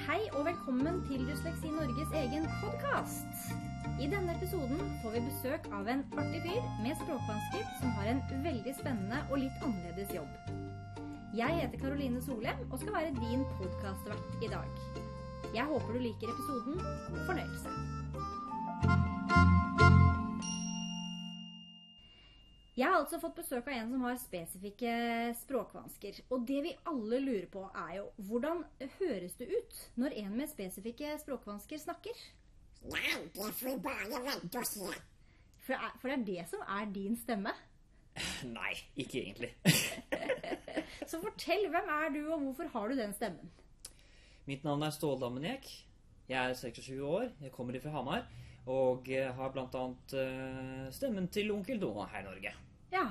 Hei og velkommen til Dysleksi Norges egen podkast. I denne episoden får vi besøk av en artig fyr med språkvansker som har en veldig spennende og litt annerledes jobb. Jeg heter Karoline Solem og skal være din podkastvert i dag. Jeg håper du liker episoden. God fornøyelse. Altså fått besøk av en som har spesifikke språkvansker. Og det vi alle lurer på, er jo hvordan høres det ut når en med spesifikke språkvansker snakker? Nei, det får vi bare vente og se. For det er, for det er det som er din stemme. Nei, ikke egentlig. Så fortell, hvem er du, og hvorfor har du den stemmen? Mitt navn er Ståle Dameniek. Jeg er 26 år, jeg kommer fra Hamar. Og har bl.a. stemmen til onkel Dona her i Norge. Ja,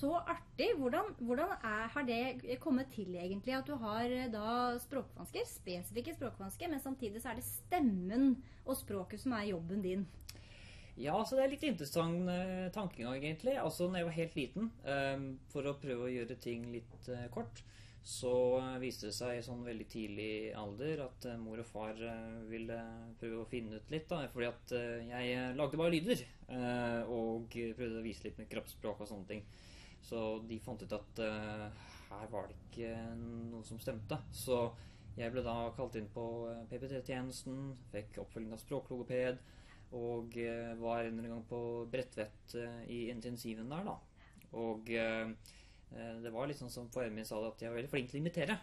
så artig. Hvordan, hvordan er, har det kommet til egentlig at du har eh, da språkvansker, spesifikke språkvansker, men samtidig så er det stemmen og språket som er jobben din? Ja, så det er litt interessant eh, tankegang, egentlig. Altså, når jeg var helt liten, um, for å prøve å gjøre ting litt uh, kort, så eh, viste det seg i sånn veldig tidlig alder at eh, mor og far eh, ville prøve å finne ut litt. da, Fordi at jeg lagde bare lyder. og prøvde å vise litt med kroppsspråk og sånne ting. Så de fant ut at her var det ikke noe som stemte. Så jeg ble da kalt inn på PPT-tjenesten, fikk oppfølging av språklogoped. Og var en gang på Bredtvet i intensiven der, da. Og Det var litt sånn som faren min sa det, at jeg var veldig flink til å imitere.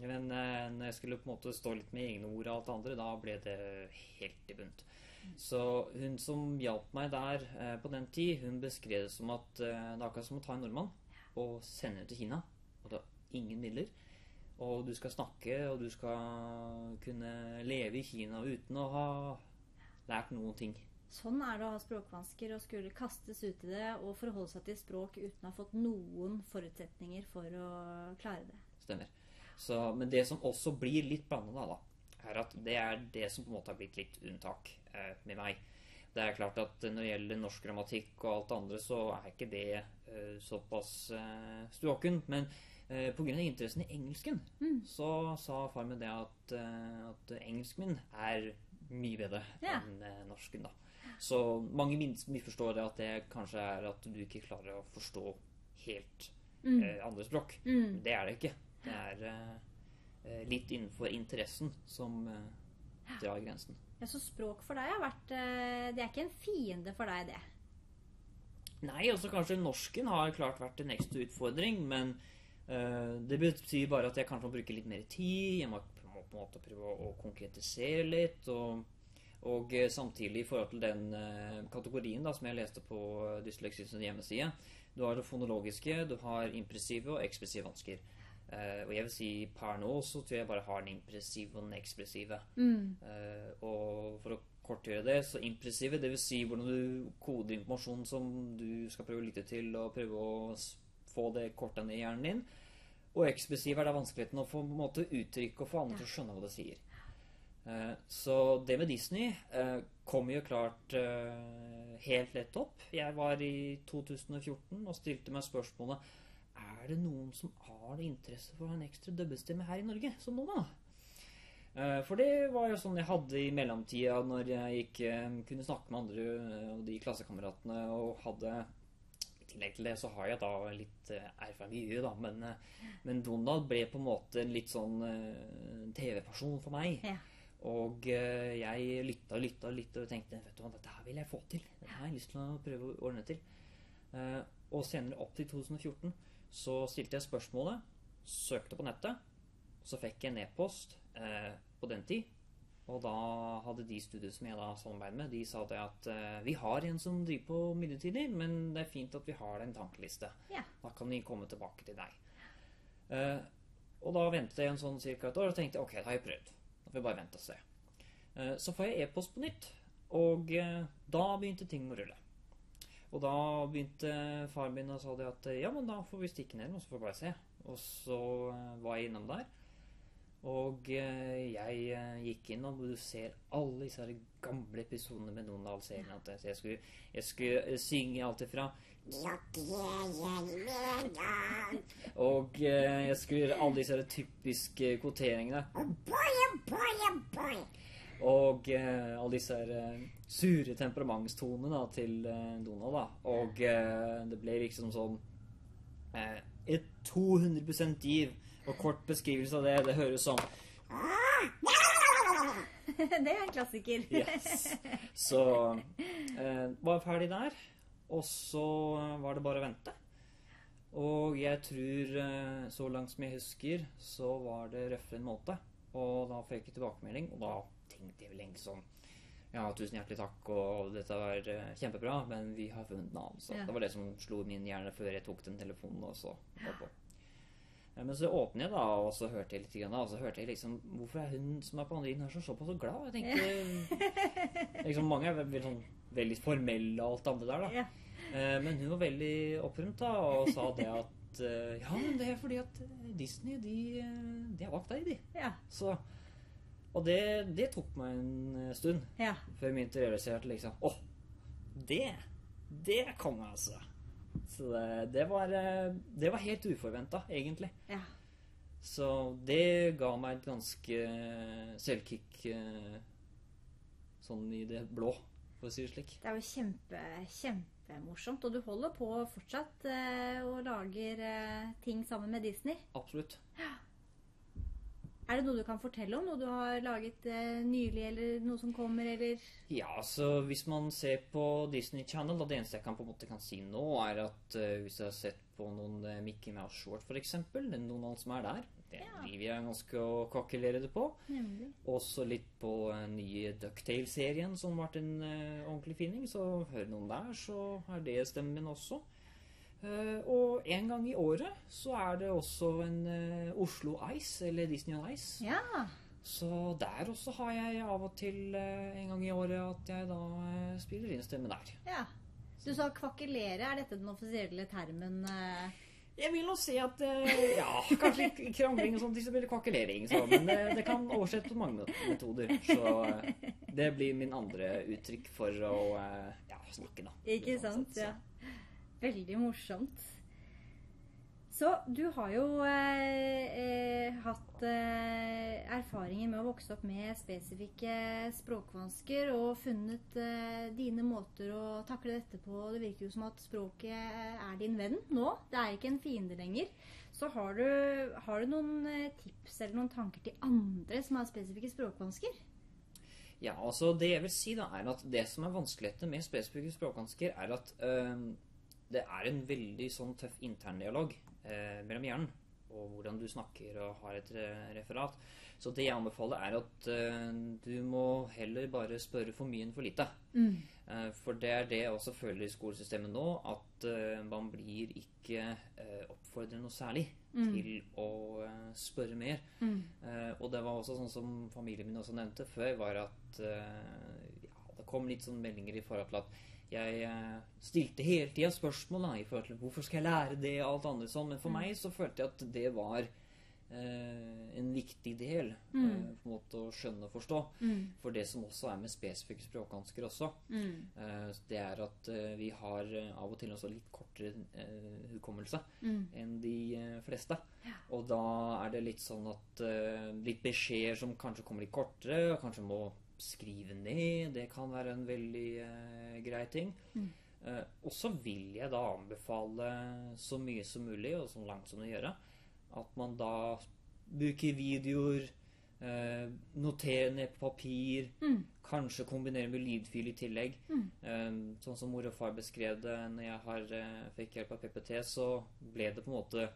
Men eh, når jeg skulle på en måte stå litt med egne ord og alt det andre, da ble det helt i bunt. Så hun som hjalp meg der eh, på den tid, hun beskrev det som at eh, det er akkurat som å ta en nordmann og sende henne til Kina. Og det er ingen midler. Og du skal snakke, og du skal kunne leve i Kina uten å ha lært noen ting. Sånn er det å ha språkvansker og skulle kastes ut i det og forholde seg til språk uten å ha fått noen forutsetninger for å klare det. Stemmer. Så, men det som også blir litt blanda, da, er at det er det som på en måte har blitt litt unntak eh, med meg. Det er klart at når det gjelder norsk grammatikk og alt det andre, så er ikke det eh, såpass eh, stråken. Men eh, pga. interessen i engelsken, så sa far min det at, eh, at engelsken min er mye bedre Ja. enn eh, norsken, da. Så mange misforstår det at det kanskje er at du ikke klarer å forstå helt eh, andre språk. Mm. Det er det ikke. Det er eh, eh, litt innenfor interessen som eh, drar grensen. Ja, Så språk for deg har vært eh, Det er ikke en fiende for deg, det. Nei, også kanskje norsken har klart vært en ekstra utfordring, men det betyr bare at jeg kanskje må bruke litt mer tid. Jeg må på en måte prøve å, å konkretisere litt. Og, og eh, samtidig i forhold til den eh, kategorien da, som jeg leste på dysleksiens hjemmeside. Du har det fonologiske, du har impressive og ekspressive vansker. Uh, og jeg vil si per nå så tror jeg bare har den impressive og den ekspressive. Eh, og for å kortgjøre det, så impressive, det vil si hvordan du koder informasjon som du skal prøve å lytte til, og prøve å få det korta ned i hjernen din. Og ekspressiv er da vanskeligheten å få på en måte uttrykke og få andre til å skjønne hva det sier. Eh, Så det med Disney eh, kom jo klart eh, helt lett opp. Jeg var i 2014 og stilte meg spørsmålet Er det noen som har interesse for en ekstra dubbestemme her i Norge, som nå, da? For det var jo sånn jeg hadde i mellomtida når jeg eh, kunne snakke med andre og de klassekameratene og hadde I tillegg til det så har jeg da litt erfaring i da, men, men Donald ble på en måte en litt sånn TV-person for meg. Ja. Og eh, jeg lytta og lytta og lytta og tenkte vet du hva, dette her vil jeg få til. Dette har jeg lyst til å prøve å ordne til. Eh, og senere opp til 2014 så stilte jeg spørsmålet, søkte på nettet, så fikk jeg en e-post eh, på den tid. Og da hadde de studier som jeg da samarbeidet med, de sa det at vi har en som driver på midlertidig, men det er fint at vi har en tankeliste. Ja. Da kan vi komme tilbake til deg. Og da ventet jeg en sånn cirka et år og tenkte ok, da har jeg prøvd. Får bare vente og se. Eh, så får jeg e-post på nytt, og eh, da begynte ting å rulle. Og da begynte faren min og sa det at ja, men da får vi stikke ned, og så får vi bare se. Og så eh, var jeg innom der. Og jeg gikk inn, og du ser alle disse gamle episodene med. At jeg jeg skulle synge alt ifra Og eh, jeg skulle gjøre alle disse typiske kvoteringene. Oh oh oh. Og eh, alle disse her, eh, sure temperamentstonene da, til eh, Donald. da. Og eh, det ble liksom sånn eh, Et 200 giv. Og kort beskrivelse av det, det høres sånn det er en klassiker. Yes. Så eh, var ferdig der. Og så var det bare å vente. Og jeg tror, eh, så langt som jeg husker, så var det røffere en måned. Og da fikk jeg tilbakemelding, og da tenkte jeg vel egentlig sånn Ja, tusen hjertelig takk, og dette var eh, kjempebra, men vi har funnet en annen. Så Ja. det var det som slo min hjerne før jeg tok den telefonen, og så var på. Ja, men så åpner jeg da, og så hørte jeg litt, grann, og så hørte jeg liksom Hvorfor er hun som er på andre siden her så såpass så glad? Jeg tenkte liksom Mange er veldig, sånn, veldig formelle og alt det andre der, da. Ja. Eh, Men hun var veldig opprømt da, og sa det at eh, Ja, men det er fordi at Disney, de, eh, de har valgt deg, de. Ja. Så, og det, det tok meg en stund ja. før jeg begynte å realisere at liksom Å, det Det kom jeg, altså. Så det, det var Det var helt uforventa, egentlig. ja. Så det ga meg et ganske selvkick sånn i det blå, for å si det slik. Det er jo kjempe, kjempemorsomt. Og du holder på fortsatt eh, og lager eh, ting sammen med Disney. Absolutt. Er det noe du kan fortelle om? Noe du har laget eh, nylig, eller noe som kommer, eller Ja, så hvis man ser på Disney Channel, da det eneste jeg kan på en måte kan si nå, er at eh, hvis jeg har sett på noen eh, Mickey Mouse Short f.eks., av som er der, det Ja. driver jeg ganske kakkelere det på. Nemlig. Også litt på den nye Ducktail-serien, som ble en uh, ordentlig finning. Så hører noen der, så er det stemmen min også. Uh, og en gang i året så er det også en uh, Oslo Ice, eller Disney on Ice. Ja. Så der også har jeg av og til eh, en gang i året at jeg da eh, spiller inn stemme der. ja. Du sa kvakkelere. Er dette den offisielle termen? eh? Jeg vil nå si at eh, ja, kanskje litt krangling og sånt, det blir kakkelering, så, men det, det kan oversettes på mange metoder. Så eh, det blir min andre uttrykk for å eh, ja, snakke, da. Ikke sant? sett. Ja. Veldig morsomt. Så du har jo eh, eh, hatt eh, erfaringer med å vokse opp med spesifikke språkvansker og funnet eh, dine måter å takle dette på. Det virker jo som at språket er din venn nå. Det er ikke en fiende lenger. Så har du, har du noen eh, tips eller noen tanker til andre som har spesifikke språkvansker? Ja, altså det jeg vil si da, er at det som er vanskeligheten med spesifikke språkvansker, er at øh, det er en veldig sånn tøff interndialog eh, mellom hjernen og hvordan du snakker og har et referat. Så det jeg anbefaler, er at uh, du må heller bare spørre for mye enn for lite. Eh, For det er det jeg også føler i skolesystemet nå, at uh, man blir ikke eh, oppfordret noe særlig til å eh, spørre mer. Eh, og det var også sånn som familien min også nevnte før, var at eh, ja, det kom litt sånn meldinger i forhold til at jeg eh, stilte hele tida spørsmål da, i forhold til hvorfor skal jeg lære det og alt andre sånn, men for meg så følte jeg at det var eh, en viktig del eh, på en måte å skjønne og forstå. For det som også er med spesifikke språkhansker også, eh, det er at eh, vi har eh, av og til også litt kortere eh, hukommelse enn de eh, fleste. Og da er det litt sånn at eh, litt beskjeder som kanskje kommer litt kortere, og kanskje må skrive ned, det kan være en veldig eh, grei ting. Eh, og så vil jeg da anbefale så mye som mulig, og så langt som det gjør, at man da bruker videoer, eh, noterer ned på papir, kanskje kombinerer med lydfil i tillegg. Eh, sånn som mor og far beskrev det når jeg har, eh, fikk hjelp av PPT, så ble det på en måte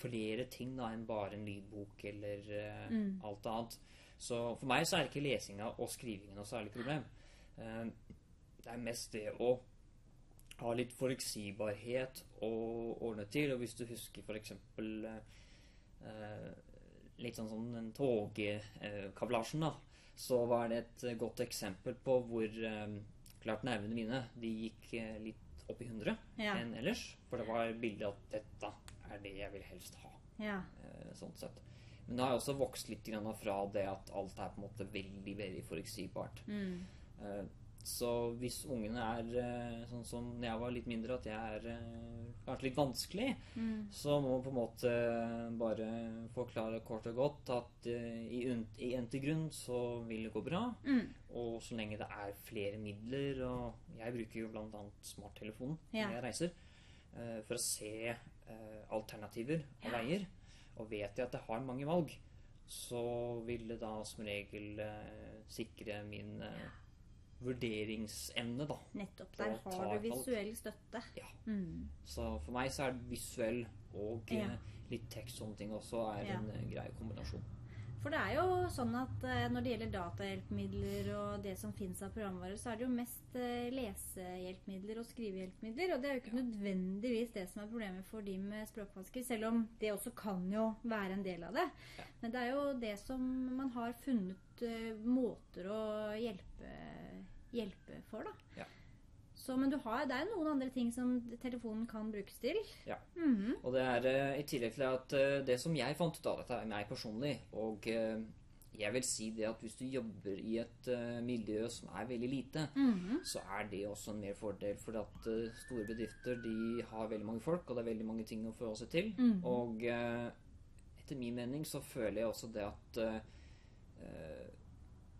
flere ting da enn bare en lydbok eller eh, alt annet. Så for meg så er ikke lesinga og skrivinga noe særlig problem. Eh, det er mest det å ha litt forutsigbarhet å ordne til. Og hvis du husker f.eks. Eh, litt sånn som den togkablasjen, da, så var det et eh, godt eksempel på hvor eh, klart nervene mine de gikk eh, litt opp i 100 Ja. enn ellers. For det var bildet at dette er det jeg vil helst ha. Ja. Eh, sånn sett. Men det har jeg også vokst litt grann fra det at alt er på en måte veldig veldig forutsigbart. Mm. Eh, Så hvis ungene er eh, sånn som når jeg var litt mindre, at jeg er eh, kanskje litt vanskelig, Mm. så må man på en måte bare forklare kort og godt at i, i grunn så vil det gå bra. Mm. Og så lenge det er flere midler, og jeg bruker jo bl.a. smarttelefonen Ja. når jeg reiser, for å se alternativer og veier. Og vet jeg at jeg har mange valg, så vil det da som regel eh, sikre min eh, vurderingsevne, da. Nettopp. Der har du visuell støtte. Ja. Mm. Så for meg så er det visuell og Ja. eh, litt tekst og sånne ting også er Ja. en eh, grei kombinasjon. For det er jo sånn at eh, når det gjelder datahjelpemidler og det som finnes av programvare, så er det jo mest eh, lesehjelpemidler og skrivehjelpemidler. Og det er jo ikke nødvendigvis det som er problemet for de med språkvansker, selv om det også kan jo være en del av det. Ja. Men det er jo det som man har funnet eh, måter å hjelpe, hjelpe for, da. Ja. Så, men du har, det er jo noen andre ting som telefonen kan brukes til. Ja. Mhm. Og det er eh, i tillegg til at eh, det som jeg fant ut av dette, er meg personlig, og eh, jeg vil si det at hvis du jobber i et miljø som er veldig lite, Mhm. så er det også en mer fordel. For at store bedrifter de har veldig mange folk, og det er veldig mange ting å forholde seg til. Mhm. Og eh, etter min mening så føler jeg også det at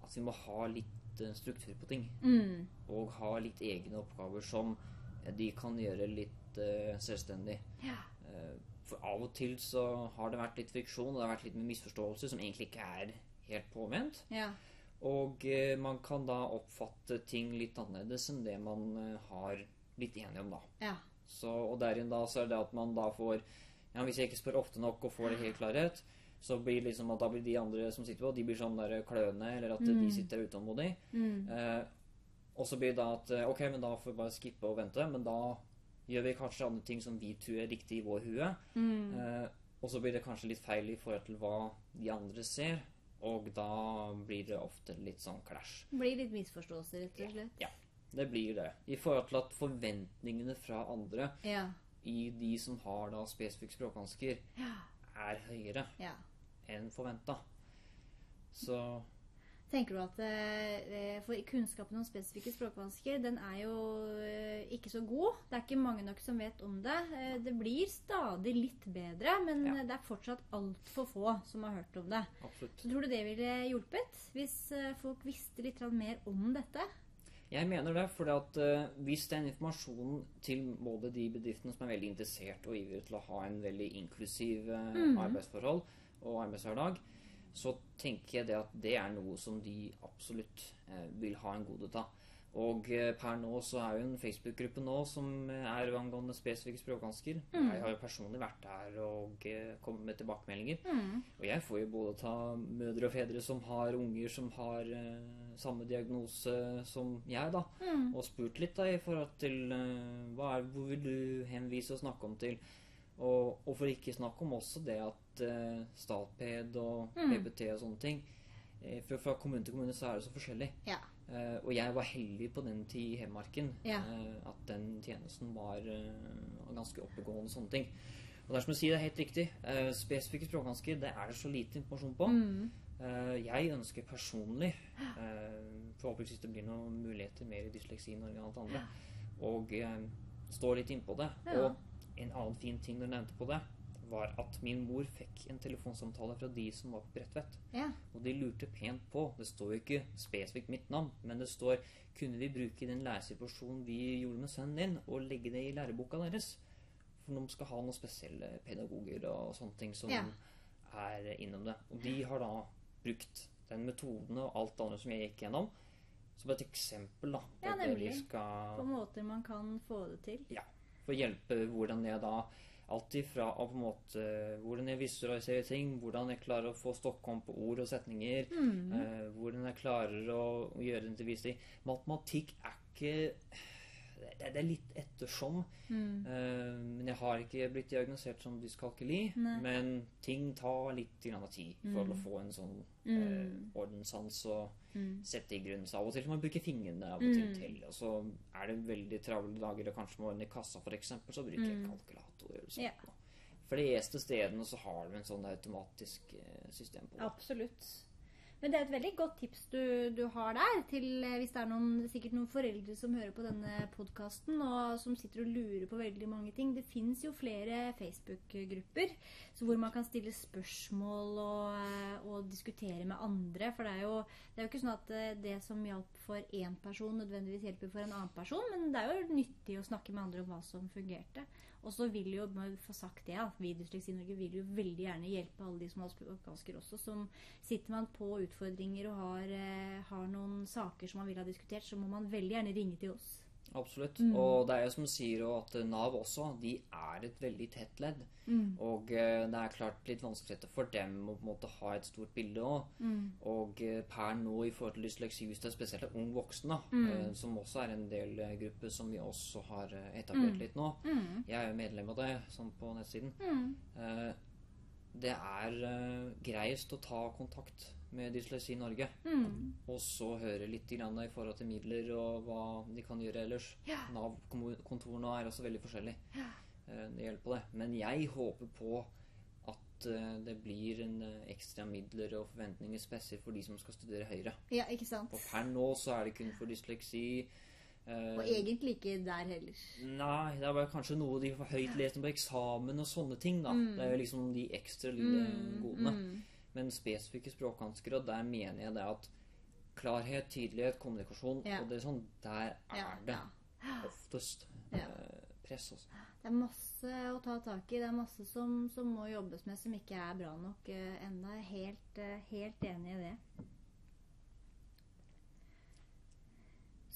at vi må ha litt eh, struktur på ting. Mm. Og ha litt egne oppgaver som de kan gjøre litt uh, selvstendig. Ja. Uh, For av og til så har det vært litt friksjon, og det har vært litt med misforståelser som egentlig ikke er helt påvent. ja. Og uh, man kan da oppfatte ting litt annerledes enn det man har blitt enige om, da. Ja. Så, og derin da så er det at man da får ja, Hvis jeg ikke spør ofte nok og får det helt klarhet, så blir liksom at da blir de andre som sitter på, de blir sånn der kløne, eller at de sitter utålmodig. Mm. Eh, og så blir det da at eh, Ok, men da får vi bare skippe og vente. Men da gjør vi kanskje andre ting som vi tror er riktig i vår hue. Mm. Eh, og så blir det kanskje litt feil i forhold til hva de andre ser. Og da blir det ofte litt sånn clash. Blir litt misforståelser, rett og slett. Ja, det blir det. I forhold til at forventningene fra andre Ja. i de som har da spesifikke språkvansker, Ja. er høyere ja. Enn forventa. Så Tenker du at eh, for kunnskapen om spesifikke språkvansker, den er jo eh, ikke så god? Det er ikke mange nok som vet om det. Eh, det blir stadig litt bedre, men Ja. det er fortsatt altfor få som har hørt om det. absolutt. Så tror du det ville hjulpet hvis eh, folk visste litt mer om dette? Jeg mener det, for eh, hvis det er informasjon til både de bedriftene som er veldig interessert og ivrige til å ha en veldig inklusiv eh, Mhm. arbeidsforhold og arbeidshverdag, så tenker jeg det at det er noe som de absolutt eh, vil ha en godhet av. Og eh, per nå så er jo en Facebook-gruppe nå som eh, er angående spesifikke språkvansker. Mm. Jeg har jo personlig vært der og kommet med tilbakemeldinger. Mm. Og jeg får jo både ta mødre og fedre som har unger som har eh, samme diagnose som jeg, da. Mm. Og spurt litt da i forhold til eh, hva er, hvor vil du henvise og snakke om til. Og, og for ikke snakke om også det at uh, Statped og Mm. PPT og sånne ting eh, fra, fra kommune til kommune så er det så forskjellig. Ja. Eh, og jeg var heldig på den tid i Hedmarken Ja. eh, at den tjenesten var eh, ganske oppegående og sånne ting. Og det er som du sier, det er helt riktig. Eh, spesifikke språkvansker det er det så lite informasjon på. Mm. Jeg ønsker personlig Forhåpentligvis det blir noen muligheter mer i dysleksi i Norge enn alt andre. Og eh, stå litt innpå det. Ja. Og en annen fin ting du nevnte på det, var at min mor fikk en telefonsamtale fra de som var på Bredtvet. Ja. Og de lurte pent på Det står jo ikke spesifikt mitt navn, men det står Kunne vi bruke den læresituasjonen vi gjorde med sønnen din, og legge det i læreboka deres? For de skal ha noen spesielle pedagoger og sånne ting som Ja. er innom det. Og de har da brukt den metoden og alt det andre som jeg gikk gjennom, som et eksempel da, på Ja, det vi nemlig. skal På måter man kan få det til. ja, for å hjelpe hvordan jeg da Alt ifra av på en måte hvordan jeg visualiserer ting, hvordan jeg klarer å få Stockholm på ord og setninger, Mm. eh, hvordan jeg klarer å, å gjøre undervisning. Matematikk er ikke det, det er litt ettersom. Mm. Uh, men jeg har ikke blitt diagnosert som dyskalkuli. Nei. Men ting tar litt av tid for Mm. å få en sånn eh, ordenssans og Mm. sette i grunn. Så av og til må man bruke fingrene av og til Mm. til. Og så er det veldig travle dager og kanskje må ordne i kassa eksempel, så bruker jeg kalkulator eller sånt. Ja. Fleste stedene så har de en sånn automatisk eh, system på det. Absolutt. Men det er et veldig godt tips du, du har der, til eh, hvis det er noen, sikkert noen foreldre som hører på denne podkasten og som sitter og lurer på veldig mange ting. Det fins jo flere Facebook-grupper hvor man kan stille spørsmål og, eh, og diskutere med andre. For det er, jo, det er jo ikke sånn at eh, det som hjalp for én person, nødvendigvis hjelper for en annen person, men det er jo nyttig å snakke med andre om hva som fungerte. Og så vil jo, få sagt det, at vi i Dysleksi Norge vil jo veldig gjerne hjelpe alle de som har språkvansker også. Som sitter man på utfordringer og har, eh, har noen saker som man vil ha diskutert, så må man veldig gjerne ringe til oss. Absolutt. Mm. Og det er jo som sier at Nav også, de er et veldig tett ledd. Mm. Og eh, det er klart litt vanskeligere for dem å på en måte ha et stort bilde òg. Mm. Og eh, per nå i forhold til dysleksi, hvis det er spesielt er ung voksen, da, Mm. eh, som også er en del gruppe som vi også har etablert Mm. litt nå. Mm. Jeg er jo medlem av det, sånn på nettsiden. Det er greiest å ta kontakt med Dysleksi Norge. Mm. Og så høre litt grann i forhold til midler og hva de kan gjøre ellers. Ja. Nav-kontorene er også veldig forskjellige. Ja. Eh, Det hjelper på det. Men jeg håper på at eh, det blir en eh, ekstra midler og forventninger spesielt for de som skal studere høyere. Ja, ikke sant? Og per nå så er det kun for dysleksi. Og egentlig ikke der heller. Nei, det bare kanskje noe de får høyt lest på eksamen og sånne ting, da. Mm. Det er jo liksom de ekstra lille Mm, godene. mm. Men spesifikke språkhansker, og der mener jeg det at klarhet, tydelighet, kommunikasjon Ja. Og det er sånn, der er Ja, det ja. oftest eh, press, Også. Det er masse å ta tak i. Det er masse som, som må jobbes med som ikke er bra nok uh, ennå. Jeg er helt, eh, helt enig i det.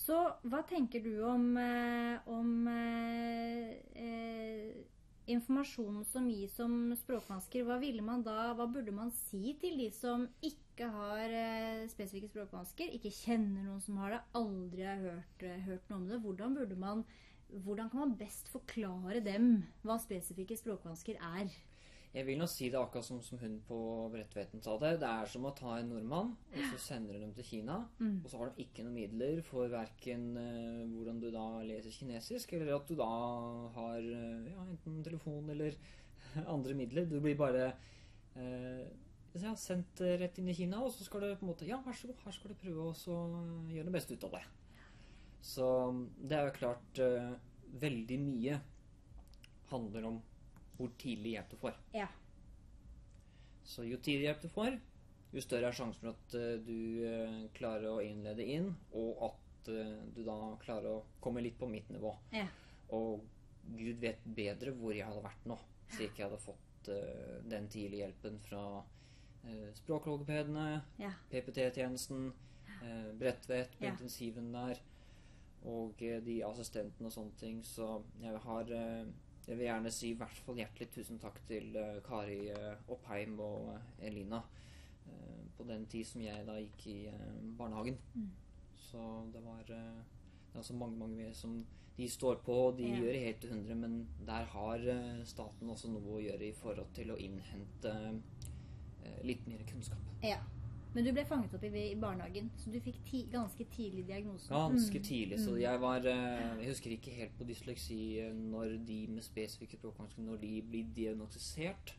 Så hva tenker du om, eh, om eh, eh, informasjonen som gis om språkvansker? Hva ville man da, hva burde man si til de som ikke har eh, spesifikke språkvansker, ikke kjenner noen som har det, aldri har hørt, eh, hørt noe om det? Hvordan burde man hvordan kan man best forklare dem hva spesifikke språkvansker er? Jeg vil nå si det akkurat som, som hun på Bredtvedten sa det. Det er som å ta en nordmann, og så sender du dem til Kina. Mm. Og så har de ikke noen midler for verken uh, hvordan du da leser kinesisk, eller at du da har uh, ja, enten telefon eller andre midler. Du blir bare uh, ja, sendt eh, rett inn i Kina, og så skal du på en måte Ja, vær så god, her skal du prøve å gjøre det beste ut av det. Så det er jo klart eh, Veldig mye handler om hvor tidlig hjelp du får. Ja. Så jo tidligere hjelp du får, jo større er sjansen for at eh, du eh, klarer å innlede inn, og at eh, du da klarer å komme litt på mitt nivå. Ja. Og Gud vet bedre hvor jeg hadde vært nå, hvis ikke jeg hadde fått uh, den tidlige hjelpen fra uh, språklogopedene, Ja. PPT-tjenesten, uh, Bredtvet på Ja. intensiven der, og de assistentene og sånne ting. Så jeg har Jeg vil gjerne si i hvert fall hjertelig tusen takk til eh, Kari eh, Oppheim og eh, Elina på den tid som jeg da gikk i eh, barnehagen. Mm. Så det var Det er også mange, mange mer som de står på, og de Ja. gjør helt til 100, men der har staten også noe å gjøre i forhold til å innhente litt mer kunnskap. ja. Men du ble fanget opp i, i barnehagen, så du fikk ti, ganske tidlig diagnose. Ganske Mm. tidlig, så Mm. jeg var eh, Jeg husker ikke helt på dysleksi eh, når de med spesifikke språkvansker Når de blir diagnostisert.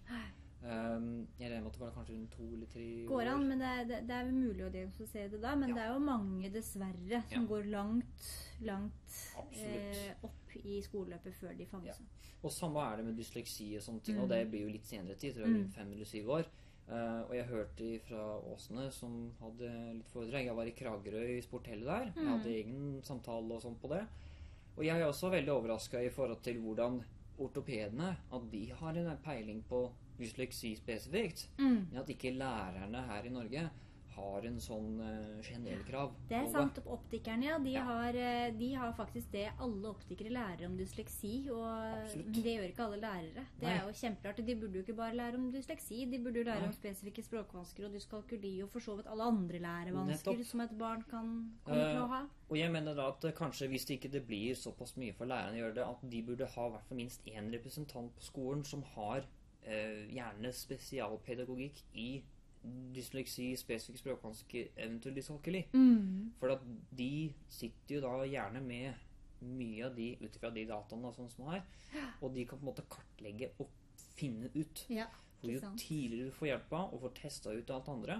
Um, jeg regner med at det var kanskje rundt to eller tre Går an, men det er, det, det er mulig å diagnostisere det da. Men Ja. det er jo mange, dessverre, som Ja. går langt, langt eh, opp i skoleløpet før de fanges Ja. opp. Og samme er det med dysleksi og sånne ting, Mm. og det blir jo litt senere tid, tror jeg, Mm. rundt fem eller syv år. Eh, og jeg hørte fra Åsene, som hadde litt foredrag. Jeg var i Kragerø i sporthellet der. Jeg Mm. hadde egen samtale og sånn på det. Og jeg er også veldig overraska i forhold til hvordan ortopedene At de har en peiling på dysleksi spesifikt. Mm. Men at ikke lærerne her i Norge har en sånn uh, generell krav. Det er sant. Optikerne, ja. De, Ja. Har, eh, de har faktisk det alle optikere lærer om dysleksi. Og Absolutt. det gjør ikke alle lærere. Det Nei. er jo kjempeklart. De burde jo ikke bare lære om dysleksi. De burde jo lære Nei. om spesifikke språkvansker og dyskalkuli og for så vidt alle andre lærevansker Nettopp. som et barn kan komme til å Eh, ha. Og jeg mener da at eh, kanskje hvis det ikke det blir såpass mye for lærerne å gjøre det, at de burde ha i hvert fall minst én representant på skolen som har uh, gjerne spesialpedagogikk i dysleksi, spesifikke språkvansker, eventuelt dyskalkuli. Mm. For de sitter jo da gjerne med mye av de ut ifra de dataene og man som er, og de kan på en måte kartlegge og finne ut. Ja. for jo sant. tidligere du får hjelpa og får testa ut alt andre,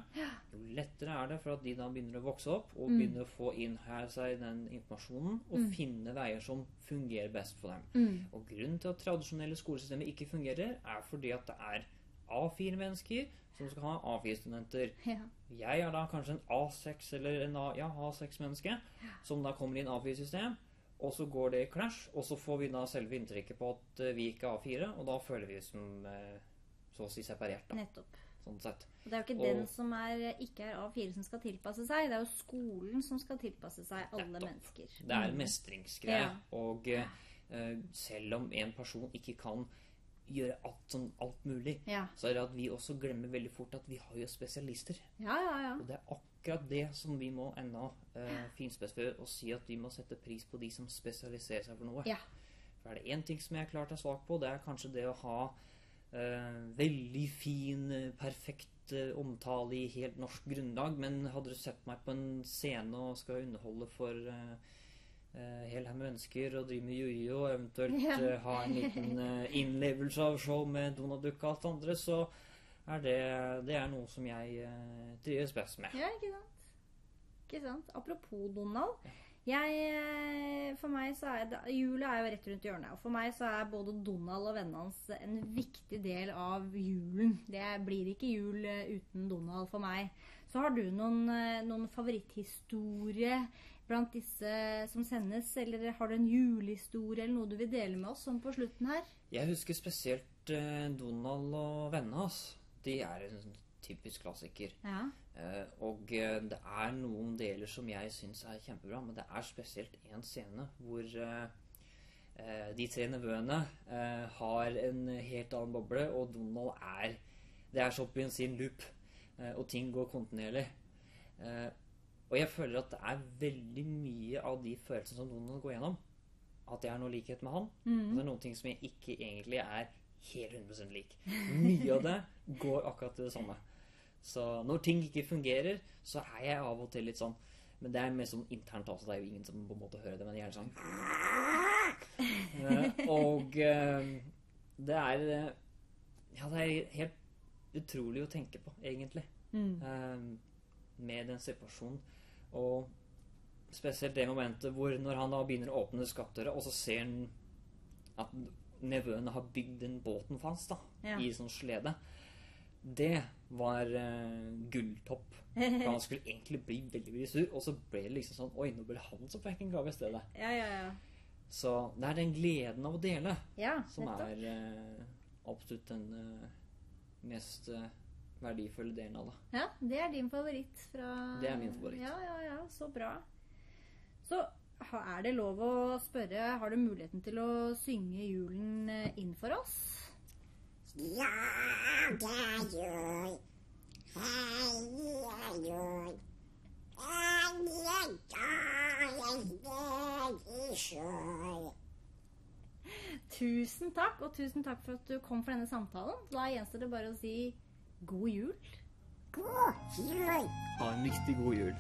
jo lettere er det for at de da begynner å vokse opp og Mm. begynner å få inn her seg den informasjonen og Mm. finne veier som fungerer best for dem. Mm. Og grunnen til at tradisjonelle skolesystemer ikke fungerer, er fordi at det er A4-mennesker som skal ha A4-studenter. Ja. Jeg er da kanskje en A6 eller en A, ja, A6-menneske som da kommer i en A4-system. Og så går det i clash, og så får vi da selve inntrykket på at eh, vi ikke er A4, og da føler vi oss som eh, så å si separert, da, Nettopp. sånn sett. Og det er jo ikke Og- den som er, ikke er A4 som skal tilpasse seg, det er jo skolen som skal tilpasse seg alle Nettopp. mennesker. Det er en Mm. mestringsgreie. Ja. Og eh, eh, selv om en person ikke kan gjøre alt, sånn, alt mulig, Ja. så er det at vi også glemmer veldig fort at vi har jo spesialister. ja, ja, ja. Og det er akkurat det som vi må ennå uh, finspesifisere og si at vi må sette pris på de som spesialiserer seg for noe. Ja. For er det én ting som jeg klart er svak på, det er kanskje det å ha eh, veldig fin, eh, perfekt eh, omtale i helt norsk grunnlag. Men hadde du sett meg på en scene og skal underholde for uh, hel haug med mennesker og driver med jojo og eventuelt Ja. eh, ha en liten eh, innlevelse av show med Donald Duck og alt andre, så er det, det er noe som jeg eh, trives best med. Ja, ikke sant? Ikke sant? Apropos Donald. Jeg, eh, for meg så er det, Jula er jo rett rundt hjørnet. Og for meg så er både Donald og vennene hans en viktig del av julen. Det blir ikke jul eh, uten Donald for meg. Så har du noen, eh, noen favoritthistorie blant disse som sendes? Eller har du en julehistorie eller noe du vil dele med oss sånn på slutten her? Jeg husker spesielt eh, Donald og vennene hans. De er en sånn typisk klassiker. Ja. Eh, og eh, det er noen deler som jeg syns er kjempebra, men det er spesielt én scene hvor de tre nevøene eh, har en helt annen boble, og Donald er Det er så på sin loop, og ting går kontinuerlig. Og jeg føler at det er veldig mye av de følelsene som Donald går gjennom, at jeg har noe likhet med han. Og det er noen ting som jeg ikke egentlig er helt 100 lik. Mye av det går akkurat til det samme. Så når ting ikke fungerer, så er jeg av og til litt sånn Men det er mer sånn internt også, det er jo ingen som på en måte hører det, men jeg er sånn Eh, Og eh, det er eh, Ja, det er helt utrolig å tenke på, egentlig. eh, Med den situasjonen. Og spesielt det momentet hvor når han da begynner å åpne skapdøra, og så ser han at nevøene har bygd den båten fast da, Ja. i sånn slede. Det var uh, gulltopp. For han skulle egentlig bli veldig veldig sur, og så ble det liksom sånn Oi, nå ble han som fikk en gave i stedet. Ja, ja, ja. Så det er den gleden av å dele som er uh, absolutt den uh, mest eh, verdifulle delen av det. Ja, det er din favoritt fra Det er min favoritt. Ja, ja, ja, så bra. Så er det lov å spørre, har du muligheten til å synge julen eh, inn for oss? Ja, det Hei, sjø. Tusen takk, og tusen takk for at du kom for denne samtalen. Da gjenstår det bare å si god jul. God jul. Ha en riktig god jul.